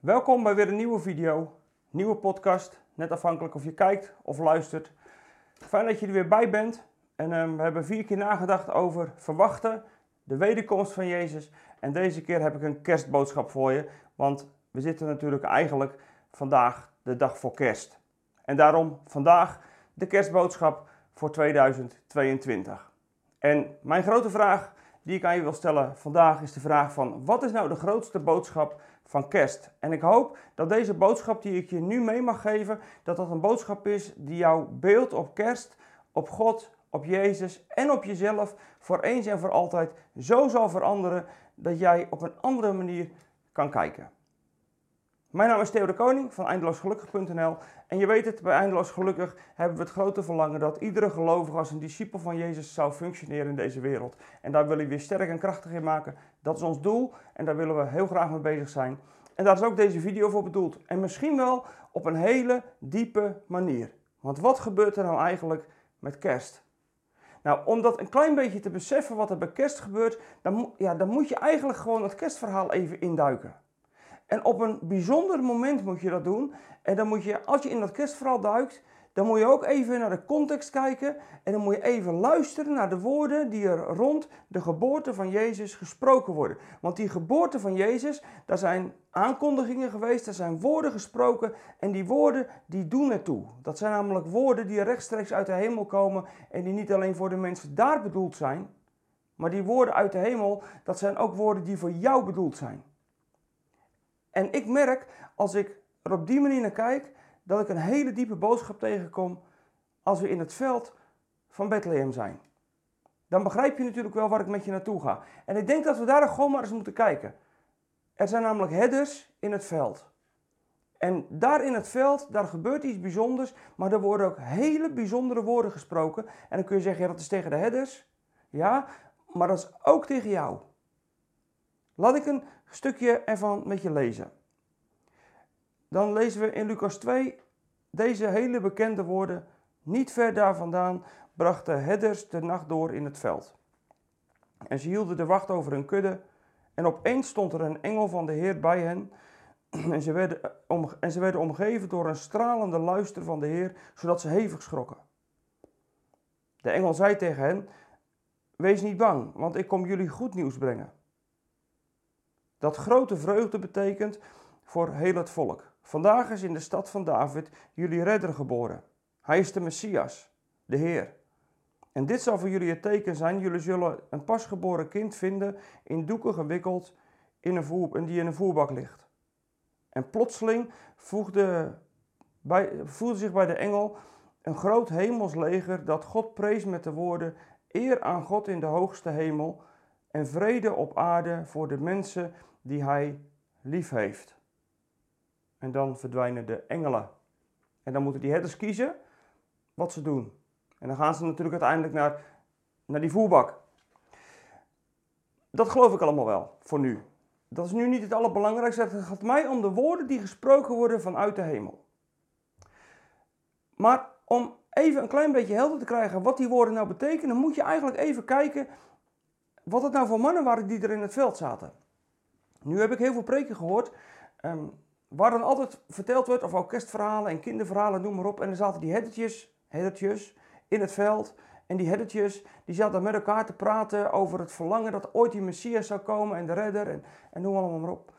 Welkom bij weer een nieuwe video, nieuwe podcast. Net afhankelijk of je kijkt of luistert. Fijn dat je er weer bij bent. En ehm, we hebben vier keer nagedacht over verwachten, de wederkomst van Jezus. En deze keer heb ik een kerstboodschap voor je. Want we zitten natuurlijk eigenlijk vandaag de dag voor kerst. En daarom vandaag de kerstboodschap voor 2022. En mijn grote vraag die ik aan je wil stellen vandaag is de vraag van wat is nou de grootste boodschap van kerst? En ik hoop dat deze boodschap die ik je nu mee mag geven, dat dat een boodschap is die jouw beeld op kerst, op God, op Jezus en op jezelf voor eens en voor altijd zo zal veranderen dat jij op een andere manier kan kijken. Mijn naam is Theo de Koning van eindeloosgelukkig.nl en je weet het, bij Eindeloos Gelukkig hebben we het grote verlangen dat iedere gelovige als een discipel van Jezus zou functioneren in deze wereld. En daar willen we weer sterk en krachtig in maken. Dat is ons doel en daar willen we heel graag mee bezig zijn. En daar is ook deze video voor bedoeld. En misschien wel op een hele diepe manier. Want wat gebeurt er nou eigenlijk met kerst? Nou, om dat een klein beetje te beseffen wat er bij kerst gebeurt, dan, ja, dan moet je eigenlijk gewoon het kerstverhaal even induiken. En op een bijzonder moment moet je dat doen. En dan moet je, als je in dat kerstverhaal duikt, dan moet je ook even naar de context kijken. En dan moet je even luisteren naar de woorden die er rond de geboorte van Jezus gesproken worden. Want die geboorte van Jezus, daar zijn aankondigingen geweest, daar zijn woorden gesproken. En die woorden, die doen ertoe. Dat zijn namelijk woorden die rechtstreeks uit de hemel komen. En die niet alleen voor de mensen daar bedoeld zijn. Maar die woorden uit de hemel, dat zijn ook woorden die voor jou bedoeld zijn. En ik merk, als ik er op die manier naar kijk, dat ik een hele diepe boodschap tegenkom als we in het veld van Bethlehem zijn. Dan begrijp je natuurlijk wel waar ik met je naartoe ga. En ik denk dat we daar gewoon maar eens moeten kijken. Er zijn namelijk herders in het veld. En daar in het veld, daar gebeurt iets bijzonders, maar er worden ook hele bijzondere woorden gesproken. En dan kun je zeggen, ja, dat is tegen de herders. Ja, maar dat is ook tegen jou. Laat ik een stukje ervan met je lezen. Dan lezen we in Lucas 2 deze hele bekende woorden. Niet ver daar vandaan brachten herders de nacht door in het veld. En ze hielden de wacht over hun kudde. En opeens stond er een engel van de Heer bij hen. En ze, werden, om, en ze werden omgeven door een stralende luister van de Heer, zodat ze hevig schrokken. De engel zei tegen hen: Wees niet bang, want ik kom jullie goed nieuws brengen. Dat grote vreugde betekent voor heel het volk. Vandaag is in de stad van David jullie redder geboren. Hij is de Messias, de Heer. En dit zal voor jullie het teken zijn: jullie zullen een pasgeboren kind vinden in doeken gewikkeld in een voer, die in een voerbak ligt. En plotseling voegde, bij, voegde zich bij de engel een groot hemelsleger dat God prees met de woorden: Eer aan God in de hoogste hemel en vrede op aarde voor de mensen die hij lief heeft. En dan verdwijnen de engelen. En dan moeten die herders kiezen wat ze doen. En dan gaan ze natuurlijk uiteindelijk naar, naar die voerbak. Dat geloof ik allemaal wel, voor nu. Dat is nu niet het allerbelangrijkste. Het gaat mij om de woorden die gesproken worden vanuit de hemel. Maar om even een klein beetje helder te krijgen wat die woorden nou betekenen, moet je eigenlijk even kijken wat het nou voor mannen waren die er in het veld zaten. Nu heb ik heel veel preken gehoord, um, waar dan altijd verteld wordt, of ook kerstverhalen en kinderverhalen, noem maar op. En er zaten die herdertjes, herdertjes in het veld. En die herdertjes, die zaten met elkaar te praten over het verlangen dat ooit die Messias zou komen en de redder en, en noem allemaal maar op.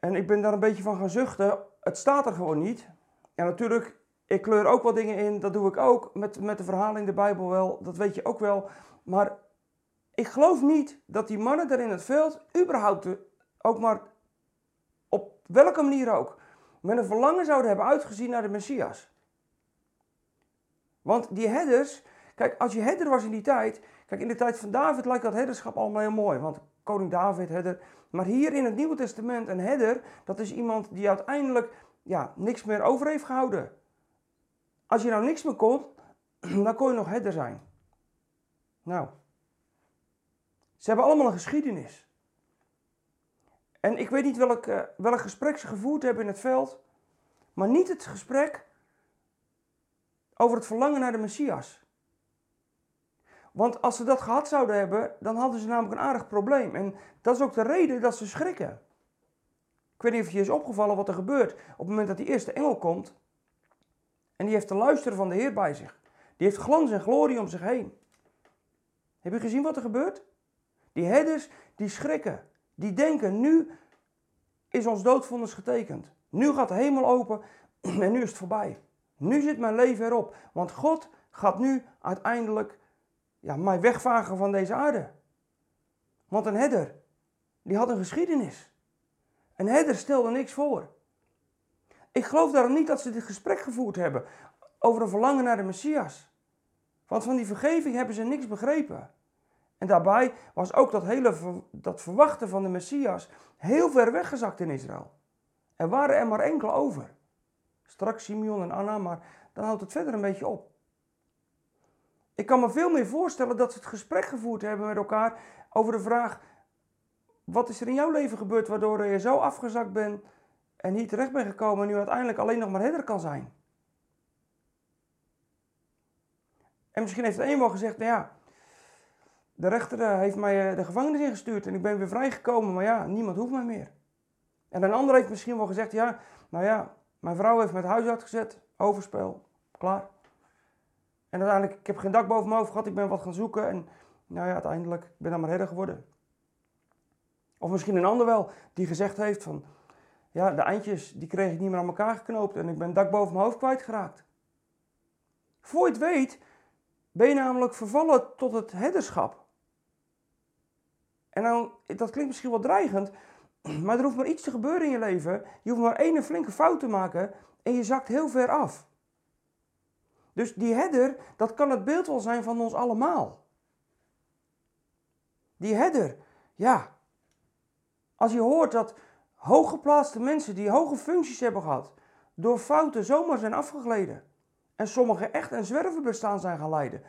En ik ben daar een beetje van gaan zuchten. Het staat er gewoon niet. En natuurlijk, ik kleur ook wat dingen in, dat doe ik ook met, met de verhalen in de Bijbel wel, dat weet je ook wel. Maar ik geloof niet dat die mannen daar in het veld überhaupt ook maar op welke manier ook met een verlangen zouden hebben uitgezien naar de Messias. Want die herders, kijk, als je herder was in die tijd, kijk, in de tijd van David lijkt dat herderschap allemaal heel mooi, want koning David, herder. Maar hier in het Nieuwe Testament, een herder, dat is iemand die uiteindelijk ja, niks meer over heeft gehouden. Als je nou niks meer kon, dan kon je nog herder zijn. Nou, ze hebben allemaal een geschiedenis. En ik weet niet welk, uh, welk gesprek ze gevoerd hebben in het veld, maar niet het gesprek over het verlangen naar de Messias. Want als ze dat gehad zouden hebben, dan hadden ze namelijk een aardig probleem. En dat is ook de reden dat ze schrikken. Ik weet niet of je is opgevallen wat er gebeurt op het moment dat die eerste engel komt. En die heeft de luisteren van de Heer bij zich. Die heeft glans en glorie om zich heen. Heb je gezien wat er gebeurt? Die herders, die schrikken. Die denken, nu is ons doodvonnis getekend. Nu gaat de hemel open en nu is het voorbij. Nu zit mijn leven erop. Want God gaat nu uiteindelijk ja, mij wegvagen van deze aarde. Want een herder, die had een geschiedenis. Een herder stelde niks voor. Ik geloof daarom niet dat ze dit gesprek gevoerd hebben over een verlangen naar de Messias. Want van die vergeving hebben ze niks begrepen. En daarbij was ook dat hele dat verwachten van de Messias heel ver weggezakt in Israël. Er waren er maar enkele over. Straks Simeon en Anna, maar dan houdt het verder een beetje op. Ik kan me veel meer voorstellen dat ze het gesprek gevoerd hebben met elkaar over de vraag: wat is er in jouw leven gebeurd waardoor je zo afgezakt bent en niet terecht bent gekomen en nu uiteindelijk alleen nog maar herder kan zijn? En misschien heeft een wel gezegd: nou ja, de rechter eh, heeft mij eh, de gevangenis ingestuurd en ik ben weer vrijgekomen, maar ja, niemand hoeft mij meer. En een ander heeft misschien wel gezegd: ja, nou ja, mijn vrouw heeft met huis uitgezet, overspel, klaar. En uiteindelijk, ik heb geen dak boven mijn hoofd gehad, ik ben wat gaan zoeken en nou ja, uiteindelijk ben ik maar herder geworden. Of misschien een ander wel, die gezegd heeft van, ja, de eindjes, die kreeg ik niet meer aan elkaar geknoopt en ik ben dak boven mijn hoofd kwijtgeraakt. Voor je het weet, ben je namelijk vervallen tot het herderschap. En dan, dat klinkt misschien wel dreigend, maar er hoeft maar iets te gebeuren in je leven. Je hoeft maar één flinke fout te maken en je zakt heel ver af. Dus die herder, dat kan het beeld wel zijn van ons allemaal. Die herder, ja. Als je hoort dat hooggeplaatste mensen die hoge functies hebben gehad, door fouten zomaar zijn afgegleden. En sommigen echt een zwervenbestaan zijn gaan leiden.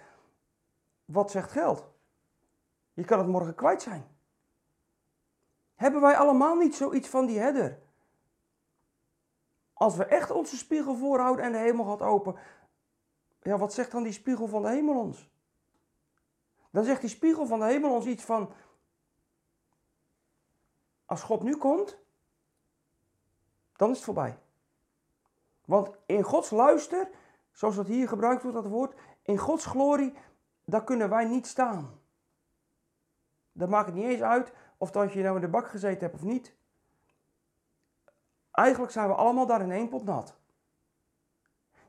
Wat zegt geld? Je kan het morgen kwijt zijn. Hebben wij allemaal niet zoiets van die herder? Als we echt onze spiegel voorhouden en de hemel gaat open, ja, wat zegt dan die spiegel van de hemel ons? Dan zegt die spiegel van de hemel ons iets van, als God nu komt, dan is het voorbij. Want in Gods luister, zoals dat hier gebruikt wordt, dat woord, in Gods glorie, daar kunnen wij niet staan. Dat maakt het niet eens uit of dat je nou in de bak gezeten hebt of niet. Eigenlijk zijn we allemaal daar in één pot nat.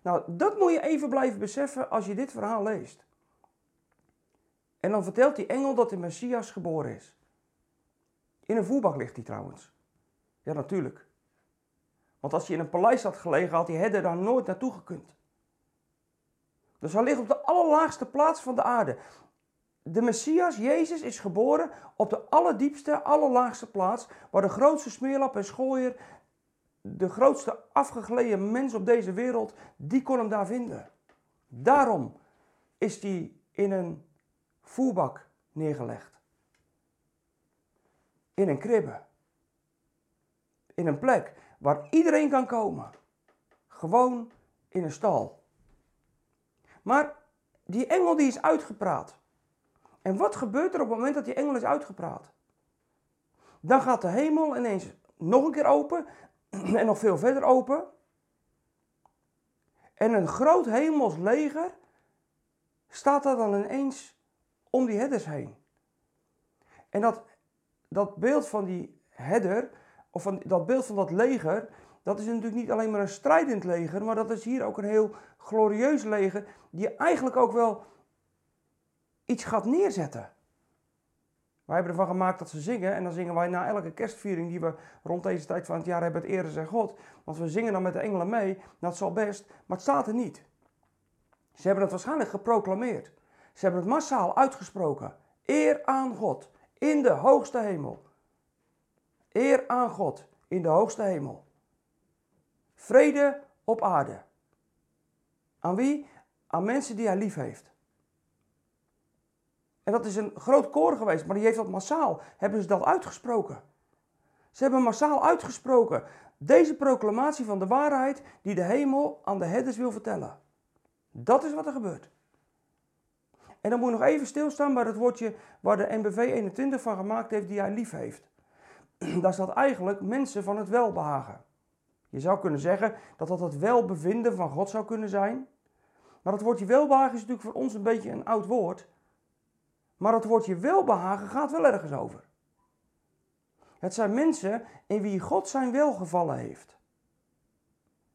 Nou, dat moet je even blijven beseffen als je dit verhaal leest. En dan vertelt die engel dat de Messias geboren is. In een voerbak ligt hij trouwens. Ja, natuurlijk. Want als hij in een paleis had gelegen, had herder daar nooit naartoe gekund. Dus hij ligt op de allerlaagste plaats van de aarde. De Messias, Jezus, is geboren op de allerdiepste, allerlaagste plaats, waar de grootste smeerlap en schooier de grootste afgegleden mens op deze wereld, die kon hem daar vinden. Daarom is hij in een voerbak neergelegd. In een kribbe. In een plek waar iedereen kan komen. Gewoon in een stal. Maar die engel die is uitgepraat. En wat gebeurt er op het moment dat die engel is uitgepraat? Dan gaat de hemel ineens nog een keer open en nog veel verder open. En een groot hemels leger staat daar dan ineens om die herders heen. En dat, dat beeld van die herder, of van dat beeld van dat leger, dat is natuurlijk niet alleen maar een strijdend leger, maar dat is hier ook een heel glorieus leger, die eigenlijk ook wel iets gaat neerzetten. Wij hebben ervan gemaakt dat ze zingen en dan zingen wij na elke kerstviering die we rond deze tijd van het jaar hebben het ere zijn God. Want we zingen dan met de engelen mee, dat zal best, maar het staat er niet. Ze hebben het waarschijnlijk geproclameerd. Ze hebben het massaal uitgesproken. Eer aan God in de hoogste hemel. Eer aan God in de hoogste hemel. Vrede op aarde. Aan wie? Aan mensen die hij lief heeft. En dat is een groot koor geweest, maar die heeft dat massaal, hebben ze dat uitgesproken. Ze hebben massaal uitgesproken deze proclamatie van de waarheid die de hemel aan de herders wil vertellen. Dat is wat er gebeurt. En dan moet je nog even stilstaan bij het woordje waar de NBV 21 van gemaakt heeft die hij lief heeft. daar staat eigenlijk mensen van het welbehagen. Je zou kunnen zeggen dat dat het welbevinden van God zou kunnen zijn. Maar het woordje welbehagen is natuurlijk voor ons een beetje een oud woord. Maar het woordje welbehagen gaat wel ergens over. Het zijn mensen in wie God zijn welgevallen heeft.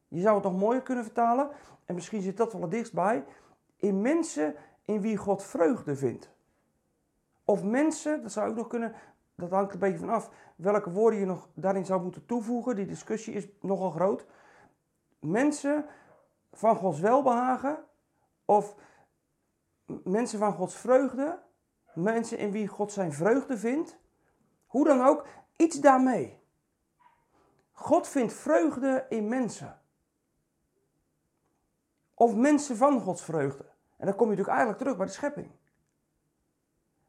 Je zou het nog mooier kunnen vertalen, en misschien zit dat wel het dichtst bij, in mensen in wie God vreugde vindt. Of mensen, dat zou ook nog kunnen, dat hangt een beetje van af welke woorden je nog daarin zou moeten toevoegen. Die discussie is nogal groot. Mensen van Gods welbehagen of mensen van Gods vreugde, mensen in wie God zijn vreugde vindt. Hoe dan ook, iets daarmee. God vindt vreugde in mensen. Of mensen van Gods vreugde. En dan kom je natuurlijk eigenlijk terug bij de schepping.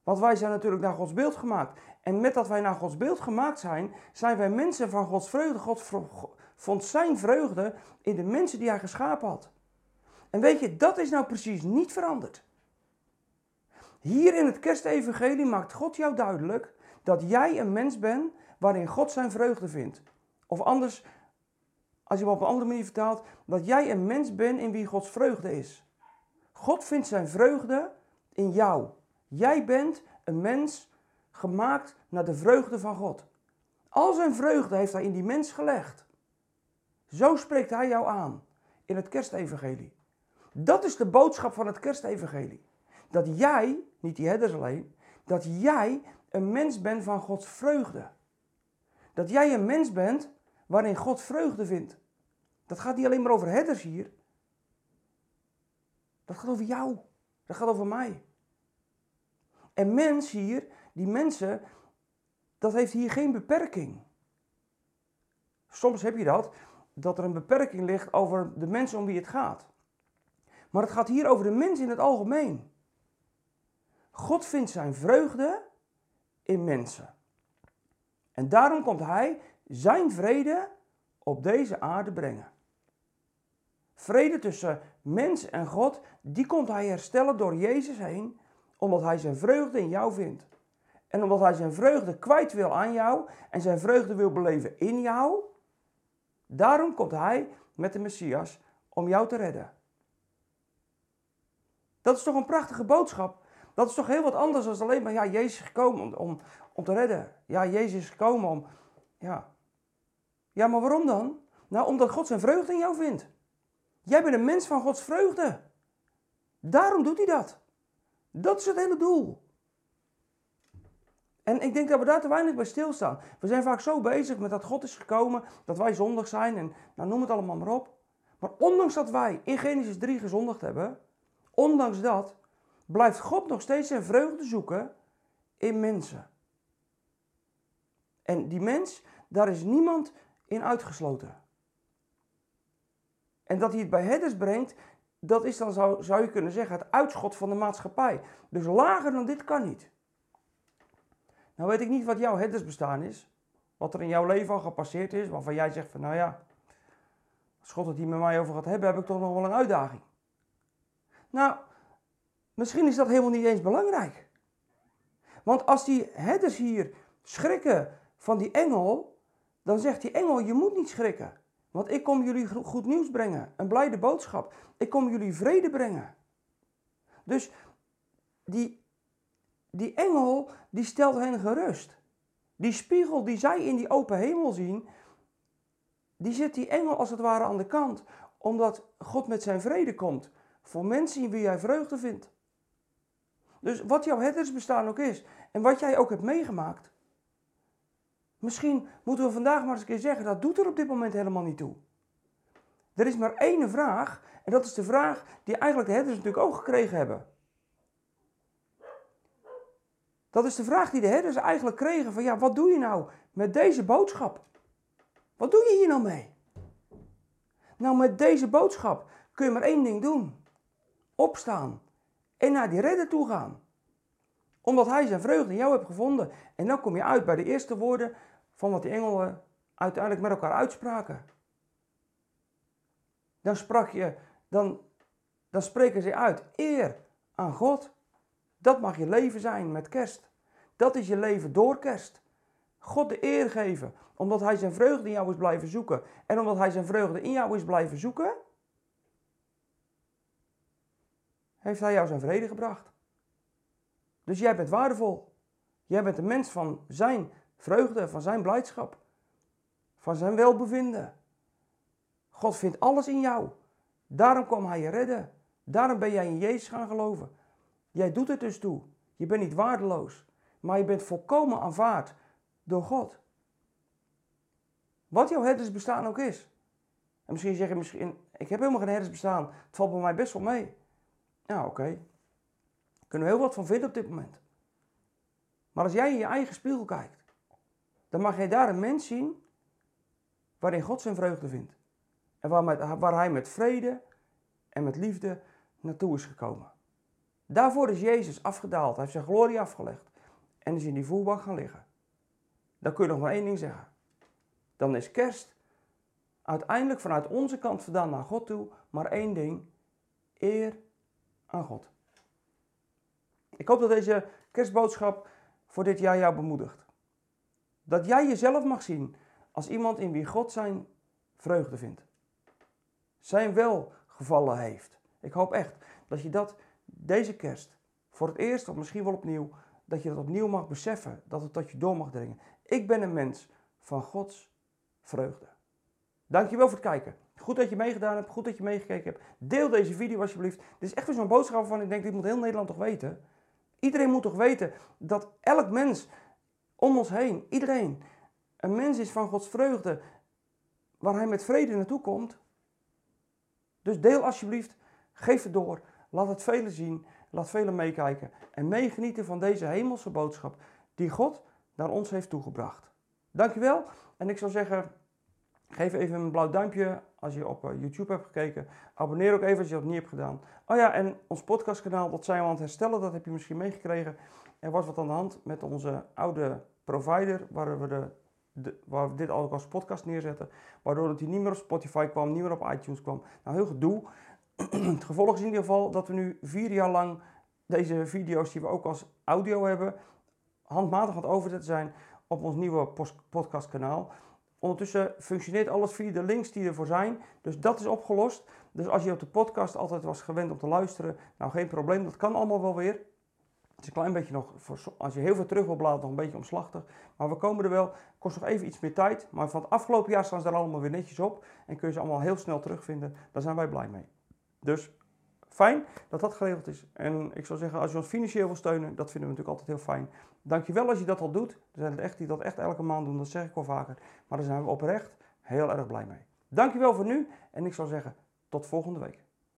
Want wij zijn natuurlijk naar Gods beeld gemaakt. En met dat wij naar Gods beeld gemaakt zijn, zijn wij mensen van Gods vreugde. God vond zijn vreugde in de mensen die hij geschapen had. En weet je, dat is nou precies niet veranderd. Hier in het kerstevangelie maakt God jou duidelijk dat jij een mens bent waarin God zijn vreugde vindt. Of anders, als je hem op een andere manier vertaalt, dat jij een mens bent in wie Gods vreugde is. God vindt zijn vreugde in jou. Jij bent een mens gemaakt naar de vreugde van God. Al zijn vreugde heeft hij in die mens gelegd. Zo spreekt hij jou aan in het kerstevangelie. Dat is de boodschap van het kerstevangelie. Dat jij, niet die herders alleen, dat jij een mens bent van Gods vreugde. Dat jij een mens bent waarin God vreugde vindt. Dat gaat niet alleen maar over herders hier. Dat gaat over jou. Dat gaat over mij. En mens hier, die mensen, dat heeft hier geen beperking. Soms heb je dat, dat er een beperking ligt over de mensen om wie het gaat. Maar het gaat hier over de mens in het algemeen. God vindt zijn vreugde in mensen. En daarom komt hij zijn vrede op deze aarde brengen. Vrede tussen mens en God, die komt hij herstellen door Jezus heen, omdat hij zijn vreugde in jou vindt. En omdat hij zijn vreugde kwijt wil aan jou en zijn vreugde wil beleven in jou, daarom komt hij met de Messias om jou te redden. Dat is toch een prachtige boodschap? Dat is toch heel wat anders dan alleen maar, ja, Jezus is gekomen om, om, om te redden. Ja, Jezus is gekomen om, ja. Ja, maar waarom dan? Nou, omdat God zijn vreugde in jou vindt. Jij bent een mens van Gods vreugde. Daarom doet hij dat. Dat is het hele doel. En ik denk dat we daar te weinig bij stilstaan. We zijn vaak zo bezig met dat God is gekomen, dat wij zondig zijn en nou noem het allemaal maar op. Maar ondanks dat wij in Genesis 3 gezondigd hebben, ondanks dat, blijft God nog steeds zijn vreugde zoeken in mensen. En die mens, daar is niemand in uitgesloten. En dat hij het bij herders brengt, dat is dan, zou, zou je kunnen zeggen, het uitschot van de maatschappij. Dus lager dan dit kan niet. Nou weet ik niet wat jouw herdersbestaan is. Wat er in jouw leven al gepasseerd is, waarvan jij zegt van nou ja, als God het hier met mij over gaat hebben, heb ik toch nog wel een uitdaging. Nou, misschien is dat helemaal niet eens belangrijk. Want als die herders hier schrikken van die engel, dan zegt die engel, je moet niet schrikken. Want ik kom jullie goed nieuws brengen, een blijde boodschap. Ik kom jullie vrede brengen. Dus die, die engel, die stelt hen gerust. Die spiegel die zij in die open hemel zien, die zit die engel als het ware aan de kant. Omdat God met zijn vrede komt. Voor mensen in wie jij vreugde vindt. Dus wat jouw herdersbestaan ook is. En wat jij ook hebt meegemaakt. Misschien moeten we vandaag maar eens een keer zeggen, dat doet er op dit moment helemaal niet toe. Er is maar één vraag, en dat is de vraag die eigenlijk de herders natuurlijk ook gekregen hebben. Dat is de vraag die de herders eigenlijk kregen van, ja, wat doe je nou met deze boodschap? Wat doe je hier nou mee? Nou, met deze boodschap kun je maar één ding doen. Opstaan en naar die redder toe gaan. Omdat hij zijn vreugde in jou hebt gevonden. En dan kom je uit bij de eerste woorden van wat die engelen uiteindelijk met elkaar uitspraken. Dan sprak je, dan, dan spreken ze uit eer aan God. Dat mag je leven zijn met kerst. Dat is je leven door kerst. God de eer geven, omdat Hij zijn vreugde in jou is blijven zoeken. En omdat Hij zijn vreugde in jou is blijven zoeken, heeft Hij jou zijn vrede gebracht. Dus jij bent waardevol. Jij bent een mens van Zijn vreugde, van Zijn blijdschap, van Zijn welbevinden. God vindt alles in jou. Daarom kwam Hij je redden. Daarom ben jij in Jezus gaan geloven. Jij doet het dus toe. Je bent niet waardeloos, maar je bent volkomen aanvaard door God. Wat jouw herdersbestaan ook is. En misschien zeg je misschien, ik heb helemaal geen herdersbestaan. Het valt bij mij best wel mee. Ja, oké. Kunnen we heel wat van vinden op dit moment. Maar als jij in je eigen spiegel kijkt, dan mag jij daar een mens zien waarin God zijn vreugde vindt. En waar hij met vrede en met liefde naartoe is gekomen. Daarvoor is Jezus afgedaald. Hij heeft zijn glorie afgelegd. En is in die voerbank gaan liggen. Dan kun je nog maar één ding zeggen. Dan is kerst uiteindelijk vanuit onze kant vandaan naar God toe maar één ding. Eer aan God. Ik hoop dat deze kerstboodschap voor dit jaar jou bemoedigt. Dat jij jezelf mag zien als iemand in wie God zijn vreugde vindt. Zijn welgevallen heeft. Ik hoop echt dat je dat deze kerst voor het eerst of misschien wel opnieuw, dat je dat opnieuw mag beseffen, dat het tot je door mag dringen. Ik ben een mens van Gods vreugde. Dankjewel voor het kijken. Goed dat je meegedaan hebt, goed dat je meegekeken hebt. Deel deze video alsjeblieft. Dit is echt weer zo'n boodschap waarvan ik denk, dit moet heel Nederland toch weten. Iedereen moet toch weten dat elk mens om ons heen, iedereen, een mens is van Gods vreugde, waar hij met vrede naartoe komt. Dus deel alsjeblieft, geef het door, laat het velen zien, laat velen meekijken en meegenieten van deze hemelse boodschap die God naar ons heeft toegebracht. Dankjewel en ik zou zeggen, geef even een blauw duimpje als je op eh, YouTube hebt gekeken. Abonneer ook even als je dat niet hebt gedaan. Oh ja, en ons podcastkanaal, dat zijn we aan het herstellen, dat heb je misschien meegekregen. Er was wat aan de hand met onze oude provider, waar we, de, waar we dit ook als podcast neerzetten. Waardoor het hier niet meer op Spotify kwam, niet meer op iTunes kwam. Nou, heel gedoe. het gevolg is in ieder geval dat we nu vier jaar lang deze video's die we ook als audio hebben, handmatig aan het overzetten zijn op ons nieuwe podcastkanaal. Ondertussen functioneert alles via de links die ervoor zijn. Dus dat is opgelost. Dus als je op de podcast altijd was gewend om te luisteren, nou geen probleem, dat kan allemaal wel weer. Het is een klein beetje nog, als je heel veel terug wil bladeren, nog een beetje omslachtig. Maar we komen er wel. Kost nog even iets meer tijd. Maar van het afgelopen jaar staan ze er allemaal weer netjes op. En kun je ze allemaal heel snel terugvinden. Daar zijn wij blij mee. Dus fijn dat dat geregeld is. En ik zou zeggen, als je ons financieel wil steunen, dat vinden we natuurlijk altijd heel fijn. Dankjewel als je dat al doet. Er zijn echt die dat echt elke maand doen, dat zeg ik wel vaker. Maar daar zijn we oprecht heel erg blij mee. Dankjewel voor nu en ik zou zeggen, tot volgende week.